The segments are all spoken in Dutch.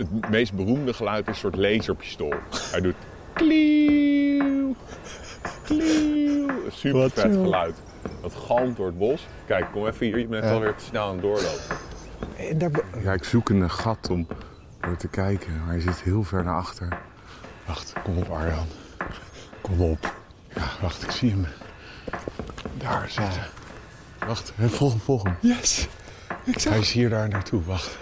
het meest beroemde geluid is een soort laserpistool. Hij doet klieuw, klieuw. Een super Wat vet geluid. Dat galmt door het bos. Kijk, kom even hier. Je bent Ja. alweer te snel aan het doorlopen. En daar, Ja, ik zoek een gat om door te kijken. Maar hij zit heel ver naar achter. Wacht, kom op Arjan. Kom op. Ja, wacht, ik zie hem. Daar zitten. Wacht, hè, volg hem, volg hem. yes! Ik zag Hij is hier daar naartoe, wacht.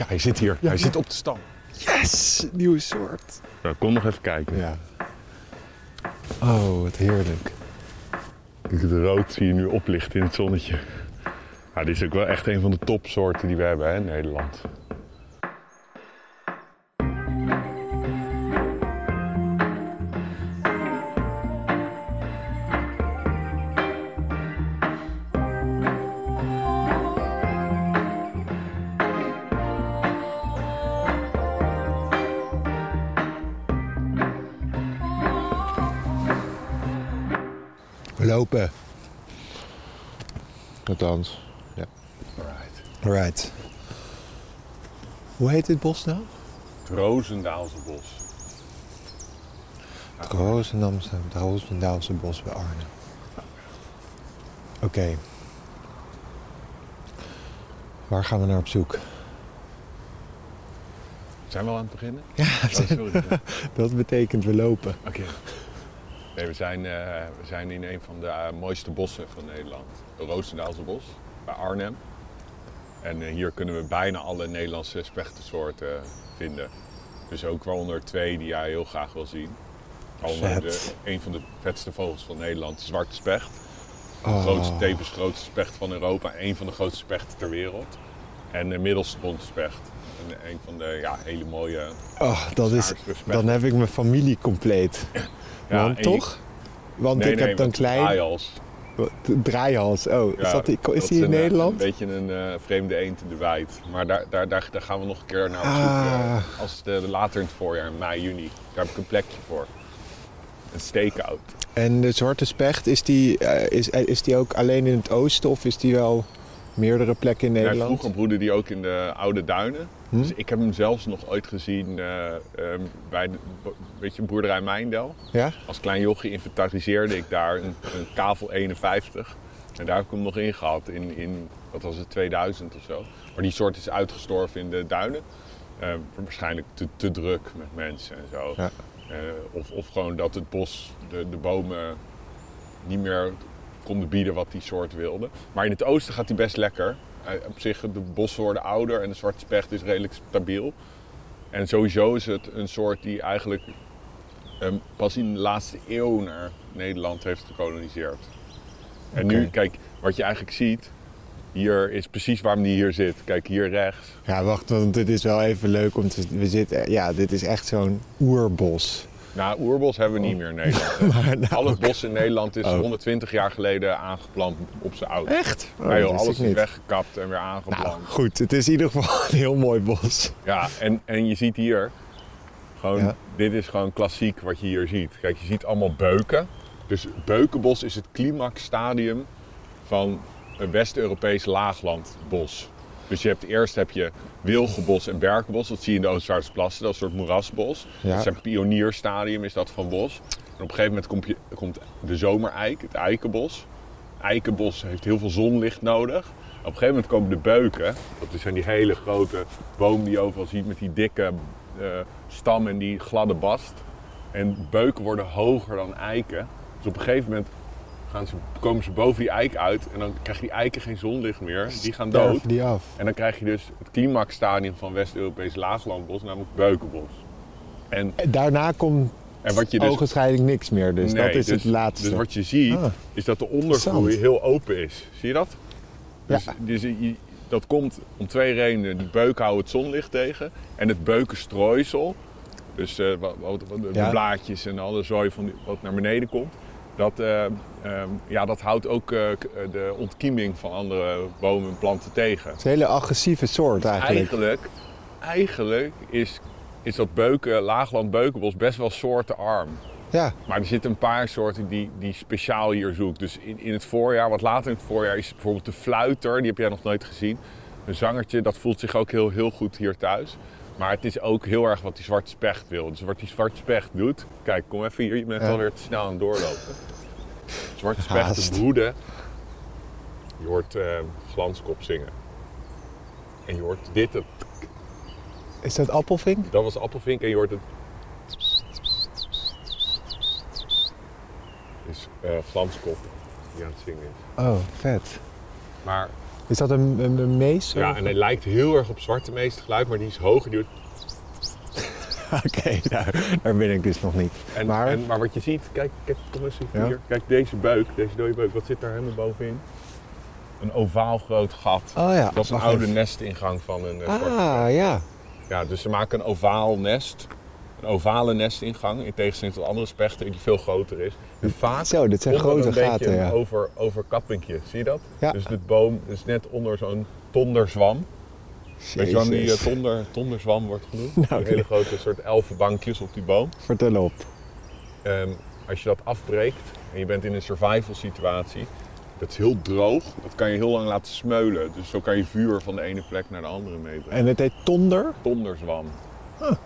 Ja, hij zit hier. hij zit op de stam. Yes! Nieuwe soort. Nou, kom nog even kijken. Ja. Oh, wat heerlijk. Het rood zie je nu oplichten in het zonnetje. Ja, dit is ook wel echt een van de topsoorten die we hebben hè, in Nederland. Lopen. Althans. Ja. Right. Alright. Hoe heet dit bos nou? Het Roosendaalse bos. Het Roosendamse, het Roosendaalse bos bij Arnhem. Oké. Waar gaan we naar op zoek? Zijn we al aan het beginnen? Ja, Oh, sorry. dat betekent we lopen. Oké. Nee, we zijn, eh, we zijn in een van de eh, mooiste bossen van Nederland. Het Roosendaalse bos, bij Arnhem. En eh, hier kunnen we bijna alle Nederlandse spechtensoorten vinden. Dus ook waaronder twee die jij heel graag wil zien. Waaronder de, een van de vetste vogels van Nederland, de zwarte specht. De Oh. grootste, tevens grootste specht van Europa. Een van de grootste spechten ter wereld. En de middelste bontspecht. En een van de ja, hele mooie... Oh, dat is, dan heb ik mijn familie compleet. Ja, Want toch? Want Nee, ik nee, heb dan klein... Draaihals. Draaihals. Oh, is, Ja, dat, die- is die in een, eh, Nederland? Een beetje een eh, vreemde eend in de wijd. Maar daar, daar, daar, daar gaan we nog een keer naar op zoek. Ah. eh, als de, later in het voorjaar, in mei, juni. Daar heb ik een plekje voor. Een stakeout. En de zwarte specht, is die, is, is die ook alleen in het oosten of is die wel meerdere plekken in Ja, Nederland? vroeger broedde die ook in de oude duinen. Hm? Dus ik heb hem zelfs nog ooit gezien eh, ehm, bij de weet je, boerderij Mijndel. Ja? Als klein jochie inventariseerde ik daar een, een kavel 51. En daar heb ik hem nog in gehad in, in wat was het, 2000 of zo. Maar die soort is uitgestorven in de duinen. Eh, waarschijnlijk te, te druk met mensen en zo. Ja. Eh, of, of gewoon dat het bos, de, de bomen niet meer konden bieden wat die soort wilde. Maar in het oosten gaat hij best lekker. Op zich, de bossen worden ouder en de zwarte specht is redelijk stabiel. En sowieso is het een soort die eigenlijk ehm, pas in de laatste eeuw naar Nederland heeft gekoloniseerd. En nu, kijk, wat je eigenlijk ziet, hier is precies waarom die hier zit. Kijk, hier rechts. Ja, wacht, want dit is wel even leuk om te... We zitten, ja, dit is echt zo'n oerbos. Nou, oerbos hebben we niet meer in Nederland. Maar nou, Al het bos in Nederland is Oh. 120 jaar geleden aangeplant op zijn oud. Echt? Oh, joh, wist alles is weggekapt en weer aangeplant. Nou, goed. Het is in ieder geval een heel mooi bos. Ja, en, en je ziet hier, gewoon, Ja. dit is gewoon klassiek wat je hier ziet. Kijk, je ziet allemaal beuken. Dus beukenbos is het climaxstadium van een West-Europees laaglandbos. Dus je hebt eerst heb je wilgenbos en berkenbos. Dat zie je in de Oostvaardersplassen. Dat is een soort moerasbos. Ja. Dat is een pionierstadium is dat van bos. En op een gegeven moment komt, je, komt de zomereik, het eikenbos. Eikenbos heeft heel veel zonlicht nodig. Op een gegeven moment komen de beuken. Dat zijn die hele grote bomen die je overal ziet met die dikke eh, stam en die gladde bast. En beuken worden hoger dan eiken. Dus op een gegeven moment gaan ze, komen ze boven die eik uit en dan krijgen die eiken geen zonlicht meer. Die gaan dood. Die af. En dan krijg je dus het climaxstadium van West-Europees laaglandbos, namelijk beukenbos. En, En Daarna komt en wat je dus... ogenschijnlijk niks meer, dus Nee, dat is dus- het laatste. Dus wat je ziet, Ah. is dat de ondergroei heel open is. Zie je dat? Dus, Ja. dus je- dat komt om twee redenen. Die beuken houden het zonlicht tegen. En het beukenstrooisel, dus eh, wat, wat- wat- de Ja. blaadjes en alle zooi van die- wat naar beneden komt. Dat, eh, ehm, ja, dat houdt ook eh, eh, de ontkieming van andere bomen en planten tegen. Het is een hele agressieve soort eigenlijk. Eigenlijk, eigenlijk is, is dat beuken, laagland beukenbos best wel soortenarm. Ja, Maar er zitten een paar soorten die, die speciaal hier zoekt. Dus in, in het voorjaar, wat later in het voorjaar, is bijvoorbeeld de fluiter. Die heb jij nog nooit gezien. Een zangertje, dat voelt zich ook heel, heel goed hier thuis. Maar het is ook heel erg wat die zwarte specht wil. Dus wat die zwarte specht doet... Kijk, kom even hier. Je bent Ja. alweer te snel aan het doorlopen. Zwarte Haast. broeden. Je hoort glanskop zingen. En je hoort dit. het- Is dat appelvink? Dat was appelvink. En je hoort het... is glanskop die aan het zingen is. Oh, vet. Maar Is dat een, een, een mees? ja, en hij lijkt heel erg op zwarte meeste geluid, maar die is hoger. Die hoort Oké, nou, daar ben ik dus nog niet. En, Maar- en, maar wat je ziet, kijk, kijk kom eens Ja. hier. Kijk deze buik, deze dode buik, wat zit daar helemaal bovenin? Een ovaal groot gat. Oh ja. Dat is een oude even. nestingang van een eh, zwarte Ah, ja. Ja, dus ze maken een ovaal nest. Een ovale nestingang, in tegenstelling tot andere spechten die veel groter is. En vaak Zo, dit zijn grote een beetje gaten, een ja. over, overkappingje, zie je dat? Ja. Dus de boom is net onder zo'n tonderzwam. Weet je waarom die Jezus. tonder, tonderzwam wordt genoemd? Nou, die hele grote soort elfenbankjes op die boom. Vertel op. Ehm, als je dat afbreekt en je bent in een survival situatie, dat is heel droog, dat kan je heel lang laten smeulen. Dus zo kan je vuur van de ene plek naar de andere meebrengen. En het heet Tonder? Tonderzwam. Ja.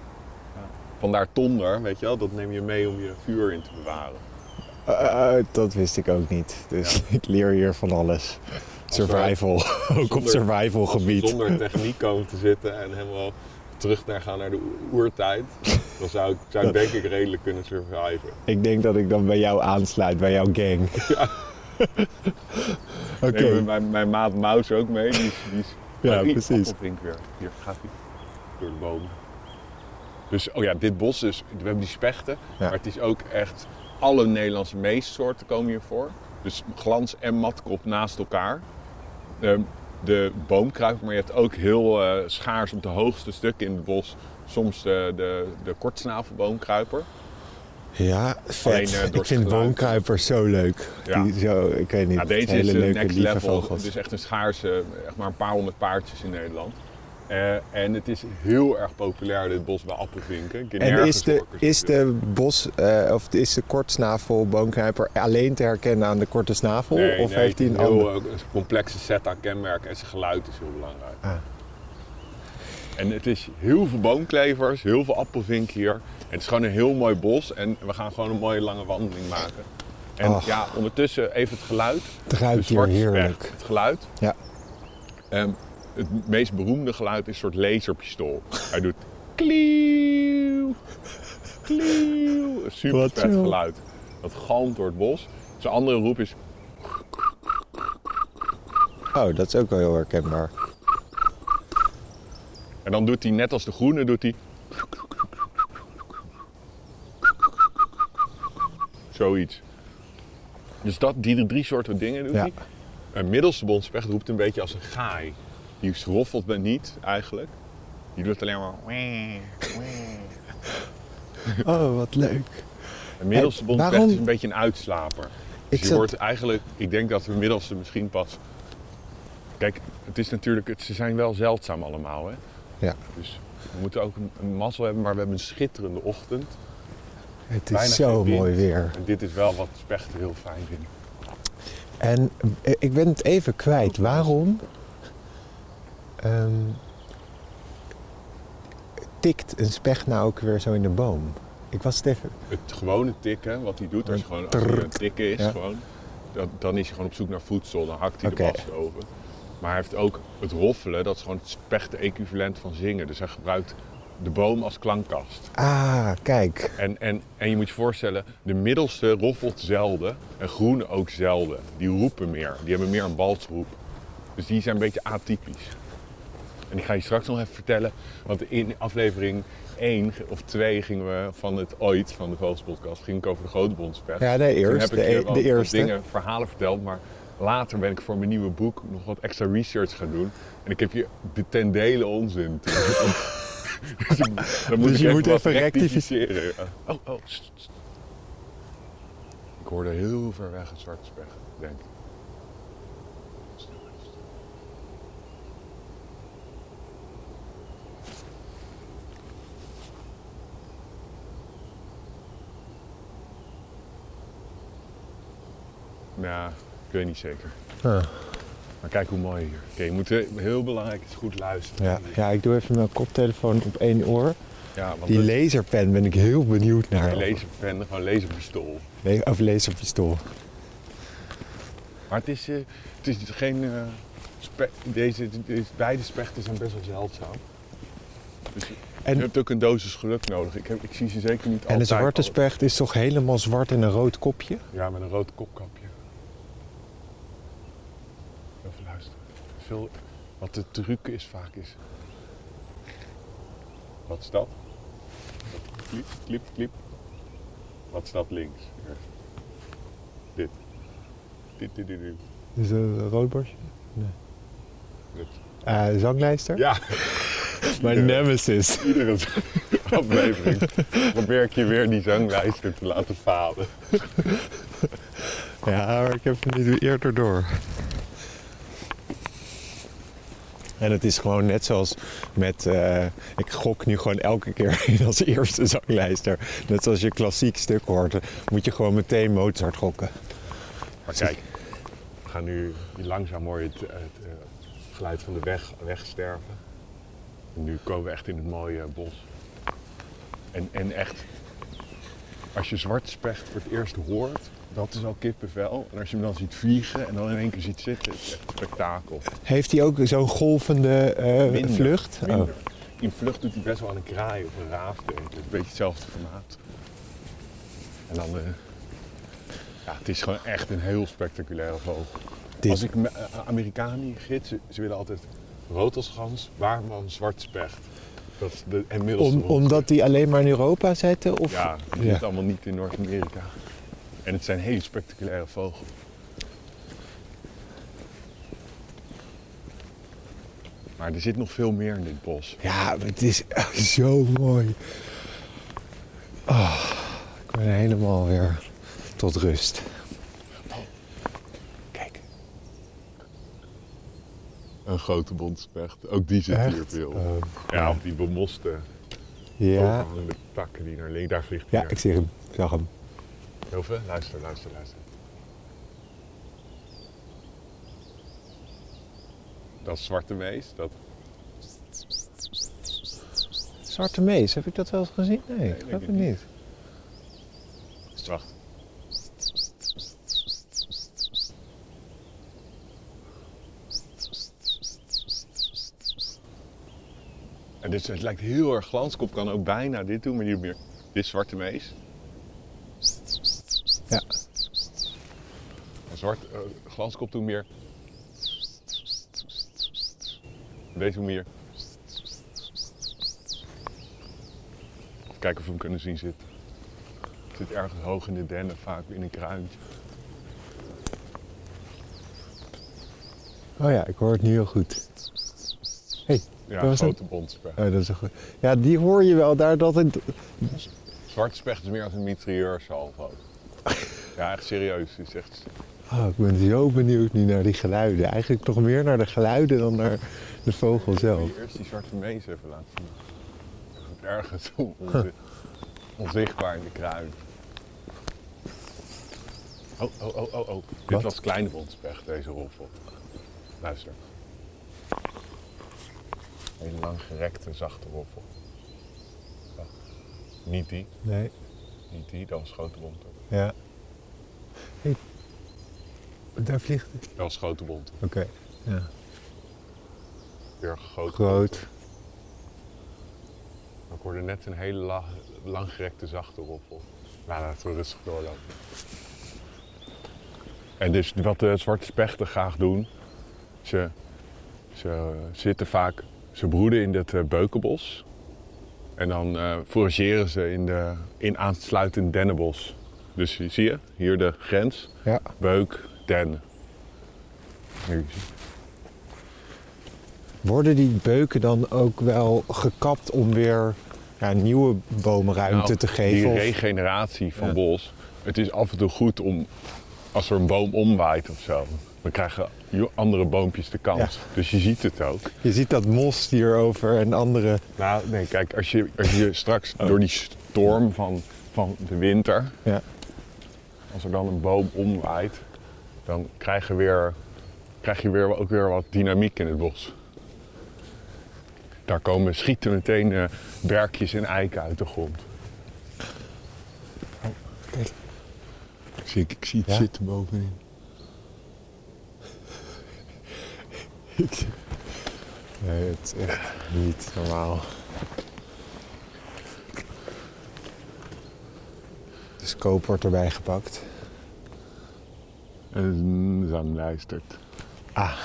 Vandaar tonder, weet je wel, dat neem je mee om je vuur in te bewaren. Eh, eh, dat wist ik ook niet. Dus ik leer hier van alles. Survival. ook op survival gebied. zonder techniek komen te zitten en helemaal terug naar gaan naar de oe- oertijd, dan zou ik, zou ik denk ik redelijk kunnen surviven. Ik denk dat ik dan bij jou aansluit, bij jouw gang. Oké. Neem mijn, mijn maat Maus ook mee. Die is, die is, Ja, precies. Hier gaat hij. Door de bomen. Dus, oh ja, dit bos is, we hebben die spechten. Ja. Maar het is ook echt, alle Nederlandse meessoorten komen hier voor. Dus glans en matkop naast elkaar. Ehm, de boomkruiper, maar je hebt ook heel eh, schaars op de hoogste stukken in het bos. Soms de, de, de kortsnavelboomkruiper. Ja, vet. Alleen, eh, ik vind geluid. boomkruiper zo leuk. Ja. Die zo, ik weet niet, Ja, deze hele is leuke, next level. Het is echt een schaarse, echt maar een paar honderd paardjes in Nederland. Eh, en het is heel erg populair, dit bos bij Appelvinken. En is de, is de bos, eh, of is de kortsnavel boomkruiper alleen te herkennen aan de korte snavel? Nee, of nee, heeft hij een heel, eh, een complexe set aan kenmerken en zijn geluid is heel belangrijk. Ah. En het is heel veel boomklevers, heel veel appelvink hier. En het is gewoon een heel mooi bos en we gaan gewoon een mooie lange wandeling maken. En ja, ondertussen even het geluid. Het ruikt hier heerlijk. Het geluid. Ja. Ehm, het meest beroemde geluid is een soort laserpistool. Hij doet klieuw, klieuw. Een super Wat vet geluid. Dat galmt door het bos. Zijn andere roep is Oh, dat is ook wel heel herkenbaar. En dan doet hij net als de groene, doet hij... Zoiets. Dus dat, die drie soorten dingen doet Ja. hij. Een middelste bondspecht roept een beetje als een gaai. Die roffelt me niet, eigenlijk. Die doet alleen maar... Oh, wat leuk. Een middelste waarom- is een beetje een uitslaper. Ik Dus je zat- wordt eigenlijk... Ik denk dat de middelste misschien pas... Kijk, het is natuurlijk... Het, ze zijn wel zeldzaam allemaal, hè. Ja, Dus we moeten ook een, mazzel hebben, maar we hebben een schitterende ochtend. het Bijna is zo mooi weer. En dit is wel wat spechten heel fijn vinden. En eh, ik ben het even kwijt. Waarom ehm, tikt een specht nou ook weer zo in de boom? Ik was het even... Het gewone tikken, wat hij doet, als, je gewoon, als hij aan het tikken is, Ja. gewoon, dan, dan is hij gewoon op zoek naar voedsel. Dan hakt hij de bast over. Maar hij heeft ook het roffelen, dat is gewoon het spechten-equivalent van zingen. Dus hij gebruikt de boom als klankkast. Ah, kijk. En, en, en je moet je voorstellen, de middelste roffelt zelden en groene ook zelden. Die roepen meer, die hebben meer een balsroep. Dus die zijn een beetje atypisch. En ik ga je straks nog even vertellen, want in aflevering 1 of 2 gingen we van het ooit, van de Vogelspodcast, ging ik over de grote bondspecht. Ja, nee, Toen eerst. heb ik De, e- wat- de eerste. dingen, verhalen verteld, maar later ben ik voor mijn nieuwe boek nog wat extra research gaan doen. En ik heb je de ten dele onzin. dus dan moet Dus je moet wat even rectificeren. Oh, oh, st, st. Ik hoorde heel ver weg een zwarte specht, denk ik. Ja, ik weet niet zeker. Maar kijk hoe mooi hier. Oké, je moet eh, heel belangrijk is goed luisteren. Ja, ja, ik doe even mijn koptelefoon op één oor. Ja, want Die het- laserpen ben ik heel benieuwd naar. Geen laserpen, gewoon laserpistool. Le- Of laserpistool. Maar het is, eh, het is geen... spe- deze, deze, beide spechten zijn best wel zeldzaam. Dus En- je hebt ook een dosis geluk nodig. Ik, heb, ik zie ze zeker niet En de altijd. zwarte specht is toch helemaal zwart en een rood kopje? Ja, met een rood kopkapje. Even luisteren. Veel, wat de truc is vaak is... Wat is dat? Kliep, kliep, kliep. Wat staat links? Dit. Dit, dit, dit, dit. Is dat een rood borstje? dit. Eh, zanglijster? Ja, Mijn nemesis. iedere aflevering probeer ik je weer die zanglijster te laten falen. Ja, maar ik heb hem niet eerder door. En het is gewoon net zoals met... eh, ik gok nu gewoon elke keer als eerste zanglijster. Net zoals je klassiek stuk hoort, moet je gewoon meteen Mozart gokken. Maar kijk, we gaan nu langzaam je het, het eh, geluid van de weg wegsterven. En nu komen we echt in het mooie bos. En, en echt, als je zwart specht voor het eerst hoort, dat is al kippenvel. En als je hem dan ziet vliegen en dan in één keer ziet zitten, is het echt een spektakel. Heeft hij ook zo'n golvende Minder, vlucht? Oh. In vlucht doet hij best wel aan een kraai of een raaf. Het is een beetje hetzelfde formaat. En dan, eh, ja, het is gewoon echt een heel spectaculaire vogel. Dit- Als ik eh, Amerikanen gids, ze, ze willen altijd rood als gans, baarman, zwart specht. Dat is de, en Om, omdat die alleen maar in Europa zitten? Of? Ja, die Ja. zit allemaal niet in Noord-Amerika. En het zijn hele spectaculaire vogels. Maar er zit nog veel meer in dit bos. Ja, het is echt zo mooi. Oh, ik ben helemaal weer tot rust. Kijk. Een grote bontspecht. Ook die zit hier veel. Oh, ja, op die bemoste, ja. overhangende takken die naar links, daar vliegt ja, ik zie hem. Ik zag hem. Luister, luister, luister. Dat zwarte mees. Dat... Zwarte mees, heb ik dat wel eens gezien? Nee, Nee, ik geloof het niet. Wacht. En dus het lijkt heel erg glanskop kan ook bijna dit doen, maar niet meer. Dit zwarte mees. Ja. En zwart, eh, glanskop doet meer. Deze meer. Even kijken of we hem kunnen zien zitten. Het zit ergens hoog in de dennen, vaak in een kruintje. Oh ja, ik hoor het nu heel goed. hey, Ja, Dat was grote bondspecht. oh, dat is een goed. Ja, die hoor je wel daar dat het... Zwarte specht is meer als een mitrailleursalvo. ja, echt serieus. Het is echt... Oh, ik ben zo benieuwd nu naar die geluiden. Eigenlijk toch meer naar de geluiden dan naar de vogel Ik zelf. je eerst die zwarte mees even laten zien. Ergens on- onzi- onzichtbaar in de kruin. Oh, oh, oh, oh, oh. Dit was kleine bondspecht, deze roffel. Luister. Een hele lang gerekte, zachte roffel. Wacht. Niet die, Nee, niet die, dat was grote bont. ja. Hey, daar vliegt het. Dat was grote bont. Oké, ja. Weer groot. Ik hoorde net een hele la- langgerekte zachte roffel. Nou, laten we rustig doorlopen. En dus wat de zwarte spechten graag doen, ze, ze zitten vaak, ze broeden in het eh, beukenbos. En dan eh forageren ze in, de, in aansluitend dennenbos. Dus zie je, hier de grens, Ja. beuk, den. Worden die beuken dan ook wel gekapt om weer ja, nieuwe boomruimte Nou, te geven? Die regeneratie van Ja. bos. Het is af en toe goed om, als er een boom omwaait of zo, dan krijgen andere boompjes de kans. Ja. Dus je ziet het ook. Je ziet dat mos hierover en andere... Nou, nee, kijk, als je, als je straks door die storm van, van de winter, Ja. als er dan een boom omwaait, dan krijgen we weer krijg je weer, ook weer wat dynamiek in het bos. Daar komen, schieten meteen eh, berkjes en eiken uit de grond. kijk. Ik zie, ik zie het Ja? zitten bovenin. Nee, het is echt niet normaal. De scope wordt erbij gepakt. En zang luistert. Ah.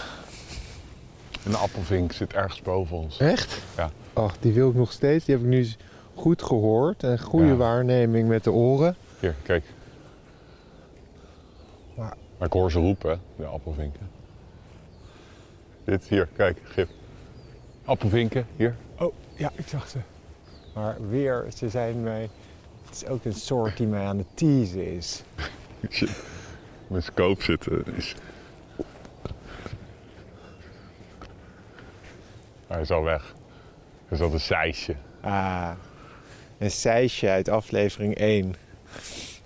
En de appelvink zit ergens boven ons. Echt? Ja. Ach, die wil ik nog steeds. Die heb ik nu goed gehoord. Een goede Ja. waarneming met de oren. Hier, kijk. Maar- Maar ik hoor ze roepen, de appelvinken. Dit, hier, kijk, gif. Appelvinken, hier. Oh, ja, ik zag ze. Maar weer, ze zijn mij... Het is ook een soort die mij aan het teasen is. Mijn scope zitten is... Hij is al weg. Dat is al een seisje. Ah, een seisje uit aflevering 1.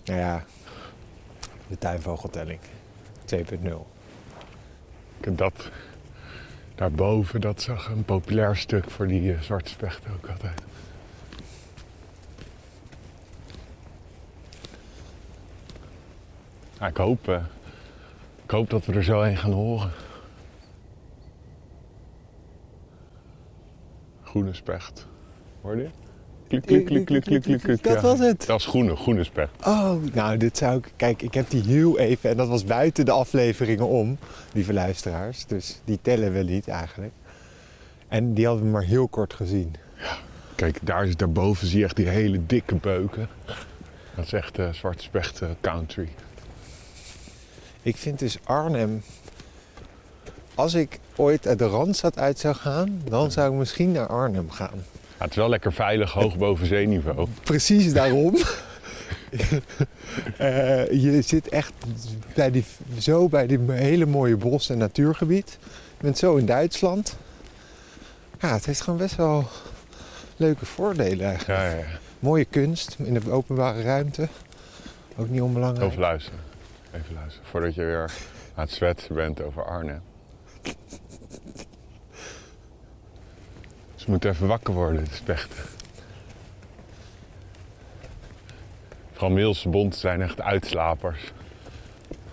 Nou ja, de tuinvogeltelling 2.0. Ik- Dat, daarboven, dat zag een populair stuk voor die eh, zwarte specht ook altijd. Ja, ik, hoop, eh, ik hoop dat we er zo een gaan horen. Groene specht. Hoorde je? Klik, klik, klik, klik, klik, klik, klik. Dat ja. was het. Dat is groene, groene specht. Oh, nou, dit zou ik... Kijk, ik heb die heel even... En dat was buiten de afleveringen om, lieve luisteraars. Dus die tellen we niet eigenlijk. En die hadden we maar heel kort gezien. Kijk, daar is, daarboven zie je echt die hele dikke beuken. Dat is echt eh, zwarte specht eh, country. Ik vind dus Arnhem... Als ik ooit uit de Randstad uit zou gaan, dan zou ik misschien naar Arnhem gaan. Ja, het is wel lekker veilig, hoog boven zeeniveau. Precies daarom. Eh, je zit echt bij die, zo bij die hele mooie bos- en natuurgebied. Je bent zo in Duitsland. Ja, het heeft gewoon best wel leuke voordelen eigenlijk. Ja, ja, ja. Mooie kunst in de openbare ruimte. Ook niet onbelangrijk. Even luisteren. Even luisteren. Voordat je weer aan het zwetsen bent over Arnhem. Ze moeten even wakker worden, de spechten. Vooral Meelse bonten zijn echt uitslapers.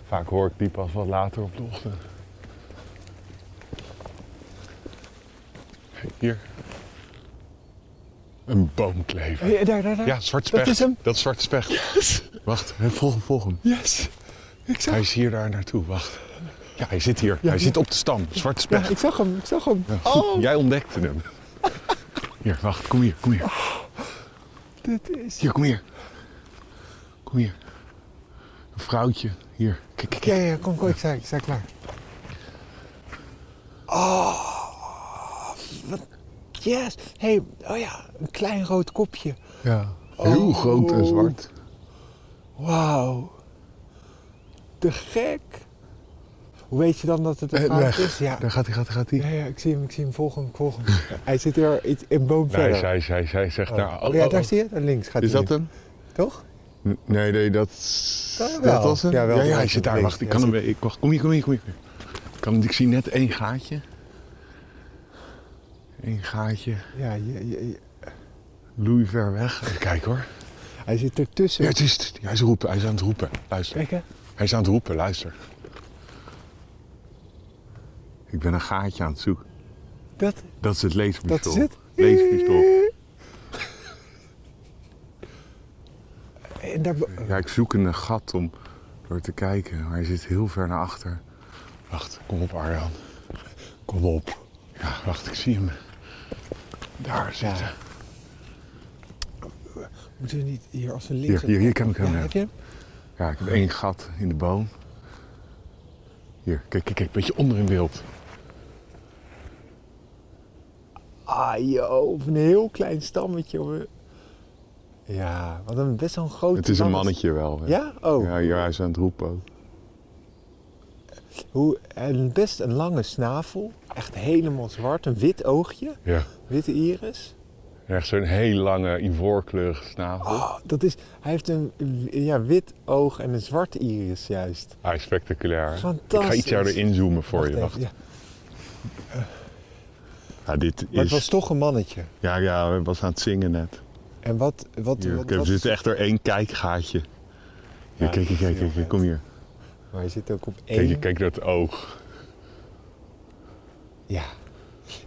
Vaak hoor ik die pas wat later op de ochtend. Hier. Een boomklever. Ja, daar, daar, daar. Ja, zwarte Dat specht. is hem. Dat is zwarte specht. Wacht, volg hem. Yes. Ik zag, Hij is hier daar naartoe, wacht. Ja, hij zit hier. Ja, hij ja. zit op de stam. Zwarte ja, specht. ik zag hem. Ik zag hem. Ja. Oh, Jij ontdekte hem. Hier, wacht. Kom hier, kom hier. dit is... Hier, kom hier. Kom hier. Een vrouwtje. Hier. Kijk, kijk, Ja, kijk. ja, kom, kom. Ik sta, ik sta klaar. Oh, wat... Yes. hey, oh ja, een klein rood kopje. Ja. Heel Oh. groot en zwart. Wauw. Te gek. Hoe weet je dan dat het een Eh, fout weg. is? Ja. Daar gaat hij, gaat hij, gaat hij. Ja, ja, ik zie hem, ik zie hem. Volg hem, volg hem. hij zit er iets in boom Nee, verder. zij, zij, zij zegt oh. daar... Oh, ja, daar zie je. Daar links gaat Is hij dat nu. hem? Toch? Nee, nee, dat... Dat wel. Dat was hem? Ja, wel, ja, ja, dat hij zit daar. Wacht, ik Ja, kan hem... Ik, wacht, kom hier, kom hier, kom hier. Ik, kan, ik zie net één gaatje. Eén gaatje. Ja, je, je- ver weg. Even kijken hoor. hij zit ertussen. Ja, het is, hij is roepen. Hij is aan het roepen. Luister. Kijk hè. Hij is aan het roepen. Luister. Ik ben een gaatje aan het zoeken. Dat, Dat is het leespistool. dat is het. Leespistool. En daar, Ja, ik zoek een gat om door te kijken. Maar hij zit heel ver naar achter. Wacht, kom op Arjan. kom op. Ja, wacht, ik zie hem. Daar zitten. Moeten we niet hier als we links... Hier, hier, hier kan ik hem Ja, hebben. heb je hem? Ja, ik heb één gat in de boom. Hier, kijk, kijk, kijk, een beetje onder in beeld. Ah joh, een heel klein stammetje. hoor. Ja, wat een best wel een groot Het is een mannetje wel. hè. Ja? Oh. Ja, ja, hij is aan het roepen ook. Hoe, en best een lange snavel. Echt helemaal zwart. Een wit oogje. Ja, Witte iris. Echt zo'n heel lange ivoorkleurige snavel. Oh, dat is, hij heeft een ja, wit oog en een zwarte iris juist. Ah, spectaculair. Fantastisch. Ik ga iets harder inzoomen voor je. Wacht even, ja. Ja, dit Maar het is... was toch een mannetje. Ja, ja, we was aan het zingen net. En wat, wat, Hier, wat, kijk, er is- zit echt er één kijkgaatje. Hier, Ja, kijk, kijk, is kijk, kijk, kom hier. Maar hij zit ook op Kijk, één. kijk dat oog. Ja.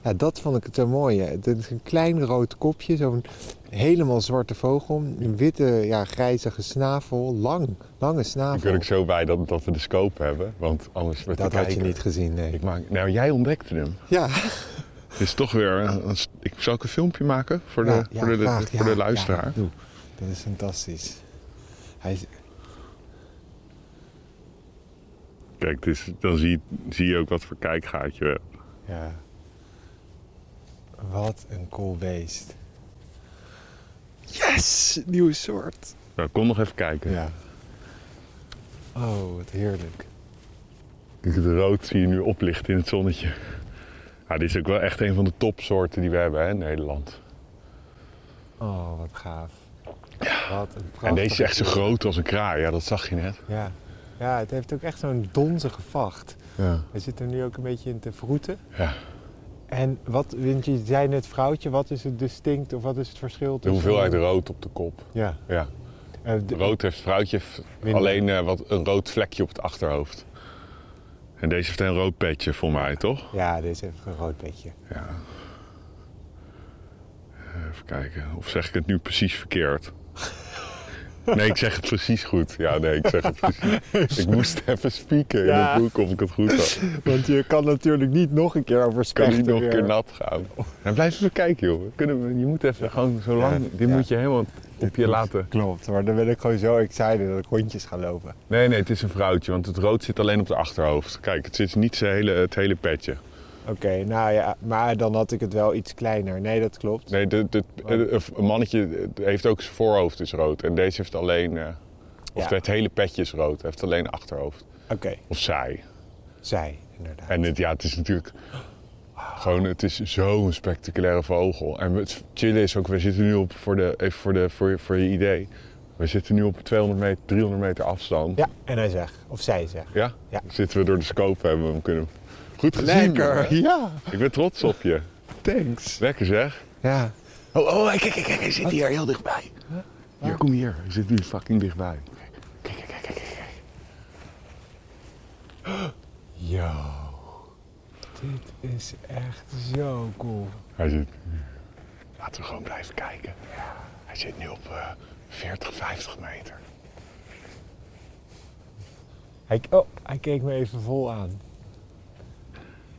Ja, dat vond ik het zo mooi. Het is een klein rood kopje, zo'n helemaal zwarte vogel. Een witte, ja, grijzige snavel. Lang, lange Ik snavel. ben ook zo blij dat, dat we de scope hebben. Want anders werd dat had je niet gezien, nee. Ik maak, nou, jij ontdekte hem. Ja, Het is toch weer... een- ik, zal ik een filmpje maken voor de, Ja, ja, voor de, graag, voor ja, de luisteraar? ja, doe. dat is fantastisch. Hij is, Kijk, is, dan zie, zie je ook wat voor kijkgaatje we hebben. ja. Wat een cool beest. Yes, nieuwe soort. Nou, kom nog even kijken. Ja. Oh, wat heerlijk. Kijk, Het rood zie je nu oplichten in het zonnetje. Ja, dit is ook wel echt een van de topsoorten die we hebben hè, in Nederland. Oh, wat gaaf. Wat een prachtig. En deze is echt zo groot als een kraai. Ja, dat zag je net. Ja. ja, het heeft ook echt zo'n donzige vacht. Ja. Hij zit er nu ook een beetje in te vroeten. ja. En wat, want je zei net vrouwtje, wat is het distinct of wat is het verschil De tussen... hoeveelheid rood op de kop. Ja. Ja. Eh, de- Rood heeft vrouwtje Minder. alleen eh, wat, een rood vlekje op het achterhoofd. En deze heeft een rood petje voor mij, toch? Ja, deze heeft een rood petje. Ja. Even kijken. Of zeg ik het nu precies verkeerd? Nee, ik zeg het precies goed. Ja, nee, ik zeg het precies. Ik moest even spieken Ja. in het boek of ik het goed had. Want je kan natuurlijk niet nog een keer over Kan niet spechten nog een keer nat gaan. Dan blijf even kijken, joh. Kunnen we, je moet even gewoon zo lang... Dit moet je helemaal op je laten... Klopt, maar dan ben ik gewoon zo excited dat ik rondjes ga lopen. Nee, nee, het is een vrouwtje, want het rood zit alleen op het achterhoofd. Kijk, het zit niet hele, het hele petje. Oké, nou ja, maar dan had ik het wel iets kleiner. Nee, dat klopt. Nee, de, de, de- een mannetje heeft ook zijn voorhoofd is rood. En deze heeft alleen... eh, of Ja. het hele petje is rood. Hij heeft alleen achterhoofd. Oké, Of zij. zij, inderdaad. En het, ja, het is natuurlijk... Gewoon, het is zo'n spectaculaire vogel. En het chillen is ook, we zitten nu op, voor, de, even voor, de, voor, voor je idee. We zitten nu op 200 meter, 300 meter afstand. Ja, en hij zegt, of zij zegt. Ja? Ja. Zitten we door de scope, hebben we hem kunnen... Goed gezien. Lekker, ja. Ik ben trots op je. Thanks. Lekker zeg. Ja. Oh, oh kijk, kijk, kijk, hij zit hier heel dichtbij. Hier, kom hier. Hij zit nu fucking dichtbij. Kijk, kijk, kijk, kijk, kijk. Yo. Dit is echt zo cool. Hij zit... Laten we gewoon blijven kijken. Hij zit nu op eh 40, 50 meter. Hij, oh, hij keek me even vol aan.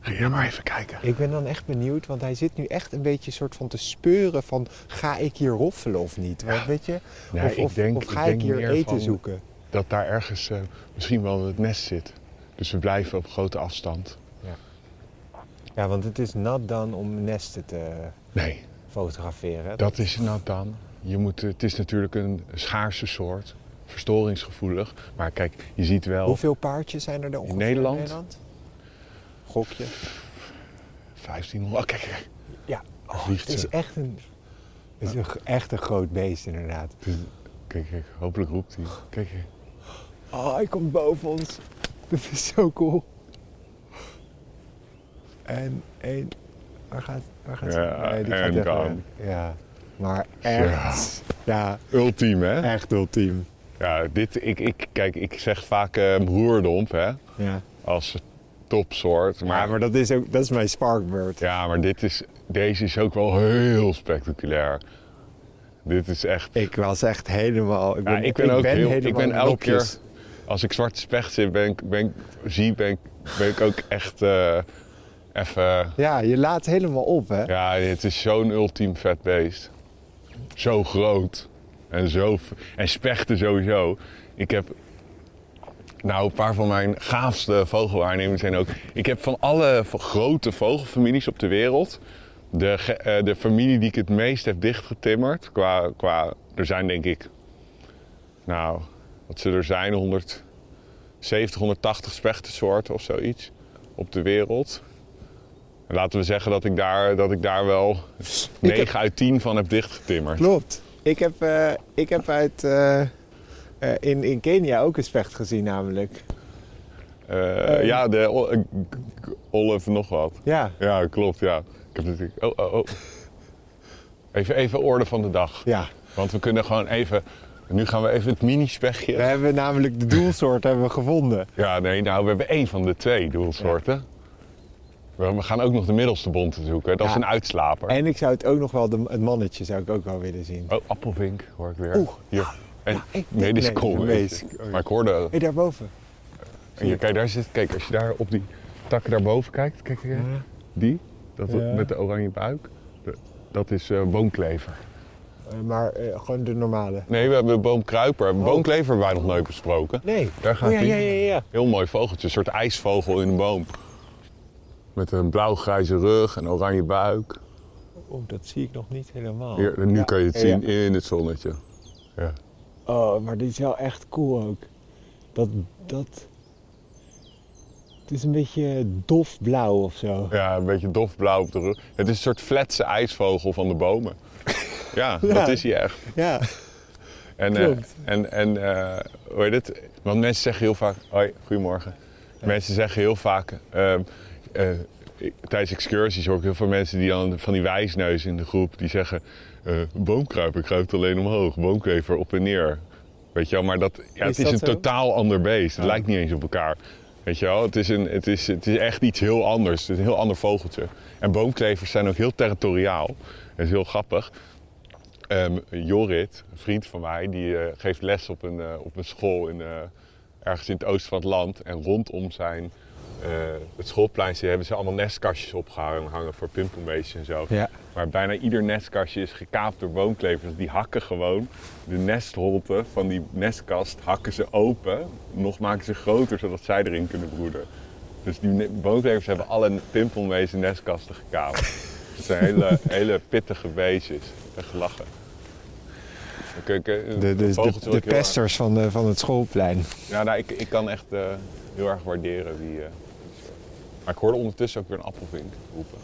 Ga jij maar even kijken. Ik ben dan echt benieuwd, want hij zit nu echt een beetje soort van te speuren van... ga ik hier roffelen of niet? Want, weet je? Nee, of, ik denk- of ik ga denk ik hier eten zoeken? Dat daar ergens eh, misschien wel het nest zit. Dus we blijven op grote afstand. Ja, want het is nat dan om nesten te Nee, fotograferen. dat is nou dan. Je moet, het is natuurlijk een schaarse soort. Verstoringsgevoelig. Maar kijk, je ziet wel... Hoeveel paardjes zijn er, er ongeveer Nederland? in Nederland? Gokje. 1500. Oh, kijk, kijk. Ja, oh, vliegt het is echt een, het is een, echt een groot beest inderdaad. Kijk, kijk. Hopelijk roept hij. Kijk, kijk. Oh, hij komt boven ons. Dit is zo cool. En één. Waar gaat, waar gaat Ja, ze? die gone. Ja, maar echt. Ja, Ultiem, hè? echt ultiem. Ja, dit, ik, ik, kijk, ik zeg vaak eh roerdomp, hè? Ja. Als topsoort. Maar, Maar, maar dat is ook dat is mijn sparkbird. ja, maar dit is, deze is ook wel heel spectaculair. Dit is echt... Ik was echt helemaal. Ik Ja, ik ben ook heel... Ik ben elke keer... Als ik zwarte specht zit, ben ik, ben ik, zie, ben ik, ben ik ook echt eh, even... Ja, je laat helemaal op, hè? Ja, het is zo'n ultiem vet beest. Zo groot. En, zo, en spechten sowieso. Ik heb... Nou, een paar van mijn gaafste vogelwaarnemingen zijn ook... Ik heb van alle grote vogelfamilies op de wereld... De, eh, de familie die ik het meest heb dichtgetimmerd... Qua, qua, er zijn denk ik... Nou, wat zullen er zijn? 170, 180 spechtensoorten of zoiets op de wereld. Laten we zeggen dat ik daar, dat ik daar wel 9 uit 10 van heb dichtgetimmerd. Klopt. Ik heb, eh, ik heb uit, eh, eh, in, in Kenia ook een specht gezien namelijk. Eh, ja, de o- eh, g- Olive nog wat. Ja, Ja, klopt, ja. Ik heb natuurlijk... Oh, oh, oh. Even, even orde van de dag. ja. Want we kunnen gewoon even... Nu gaan we even het mini-spechtje. We hebben namelijk de doelsoort hebben we gevonden. Ja, nee, nou, we hebben één van de twee doelsoorten. We we gaan ook nog de middelste bonte zoeken. Dat is een uitslaper. En ik zou het ook nog wel, de, het mannetje zou ik ook wel willen zien. Oh, appelvink hoor ik weer. Oeh. Hier. En, ik nee, dit is denk- kool. is- Maar ik hoorde... Hé, hey, daarboven. En hier, kijk, daar zit, kijk, als je daar op die takken daarboven kijkt, kijk, die, dat, Ja. met de oranje buik, dat is eh, boomklever. Eh, maar eh, gewoon de normale. Nee, we hebben boomkruiper. Boomklever hebben wij nog nooit besproken. Nee. Daar gaat oh, ja, die. ja, ja, ja. Heel mooi vogeltje, een soort ijsvogel in een boom. Met een blauw-grijze rug en oranje buik. Oh, dat zie ik nog niet helemaal. Hier, nu Ja, kan je het ja, zien ja. in het zonnetje. Ja. Oh, maar dit is wel echt cool ook. Dat, dat... Het is een beetje dofblauw of zo. ja, een beetje dofblauw op de rug. Het is een soort fletse ijsvogel van de bomen. Ja, Ja. dat is hij echt. Ja. En, Klopt. en, en eh, hoe heet het? Want mensen zeggen heel vaak... Hoi, goedemorgen. Mensen zeggen heel vaak... ehm, eh, ik- tijdens excursies hoor ik heel veel mensen die dan van die wijsneus in de groep... die zeggen, eh, boomkruiper kruipt alleen omhoog. Boomklever op en neer. Weet je wel, maar dat, ja, Is het is een zo? totaal ander beest. Het Ja. lijkt niet eens op elkaar. Weet je wel, het is, een, het, is, het is echt iets heel anders. Het is een heel ander vogeltje. En boomklevers zijn ook heel territoriaal. Dat is heel grappig. Ehm, Jorrit, een vriend van mij, die eh, geeft les op een, eh, op een school in, ergens in het oosten van het land. En rondom zijn, eh, het schoolpleintje hebben ze allemaal nestkastjes opgehangen hangen voor pimpelmeesjes en zo. Ja. Maar bijna ieder nestkastje is gekaapt door boomklevers. Die hakken gewoon de nestholte van die nestkast hakken ze open. Nog maken ze groter zodat zij erin kunnen broeden. Dus die boomklevers hebben alle pimpelmezen nestkasten gekaapt. Het zijn hele, hele pittige beestjes. Echt lachen. Kijk, eh, De, de, de, pesters van, de, van het schoolplein. Ja, nou, ik, ik kan echt eh, heel erg waarderen wie. eh, maar ik hoorde ondertussen ook weer een appelvink roepen.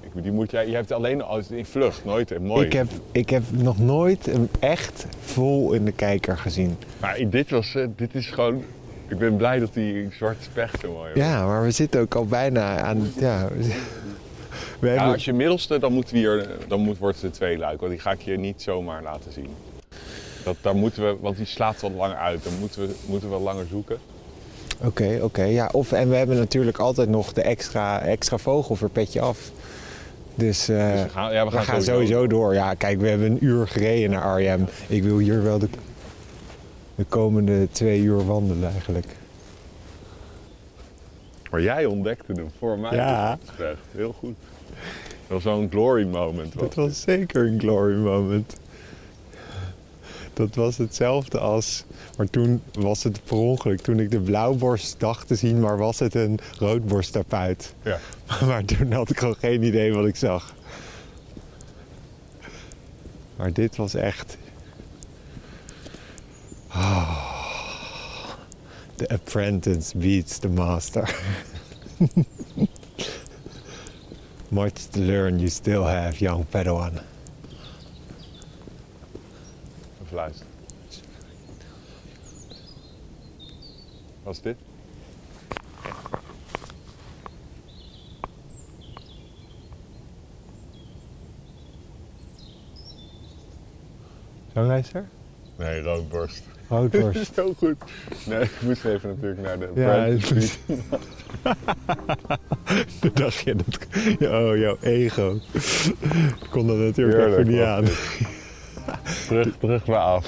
Ik, die moet jij, je hebt alleen als in vlucht, nooit eh, mooi. Ik heb, ik heb nog nooit hem echt vol in de kijker gezien. Maar dit was, eh, dit is gewoon. Ik ben blij dat die zwarte specht zo mooi was. Ja, maar we zitten ook al bijna aan... Ja, we, Ja, hebben, als je middelste, dan, moeten we hier, dan moet, wordt het een tweeluik. Want die ga ik je niet zomaar laten zien. Dat, daar moeten we, want die slaat wat langer uit. Dan moeten we, moeten we wat langer zoeken. Oké, oké. ja, of, en we hebben natuurlijk altijd nog de extra, extra vogel voor petje af. Dus, eh, Dus we gaan, ja, we we gaan, sowieso door. Ja, kijk, we hebben een uur gereden naar Arnhem. Ik wil hier wel de, de komende twee uur wandelen eigenlijk. Maar jij ontdekte hem voor mij. Ja. Heel goed. Dat was zo'n glory moment. was Dat was zeker een glory moment. Dat was hetzelfde als... Maar toen was het per ongeluk. Toen ik de blauwborst dacht te zien, maar was het een roodborsttapuit. Ja. Maar toen had ik gewoon geen idee wat ik zag. Maar dit was echt... Ah. the apprentice beats the master. Much to learn you still have, young Padawan. Luisteren. Wat is dit? Zanglijster? Nee, roodborst. Roodborst. Zo goed. Nee, ik moest even natuurlijk naar de Ja, Toen dacht je dat... Oh, jouw ego. Ik kon dat natuurlijk Heerlijk, even niet aan. dit. Terug, terug maar af.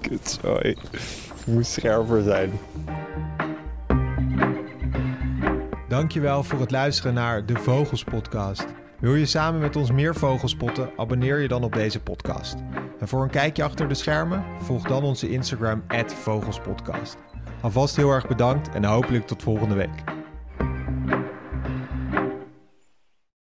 Kut, sorry. Ik moest scherper zijn. Dankjewel voor het luisteren naar de Vogels Podcast. Wil je samen met ons meer vogels spotten? Abonneer je dan op deze podcast. En voor een kijkje achter de schermen, volg dan onze Instagram @vogelspodcast. Alvast heel erg bedankt en hopelijk tot volgende week.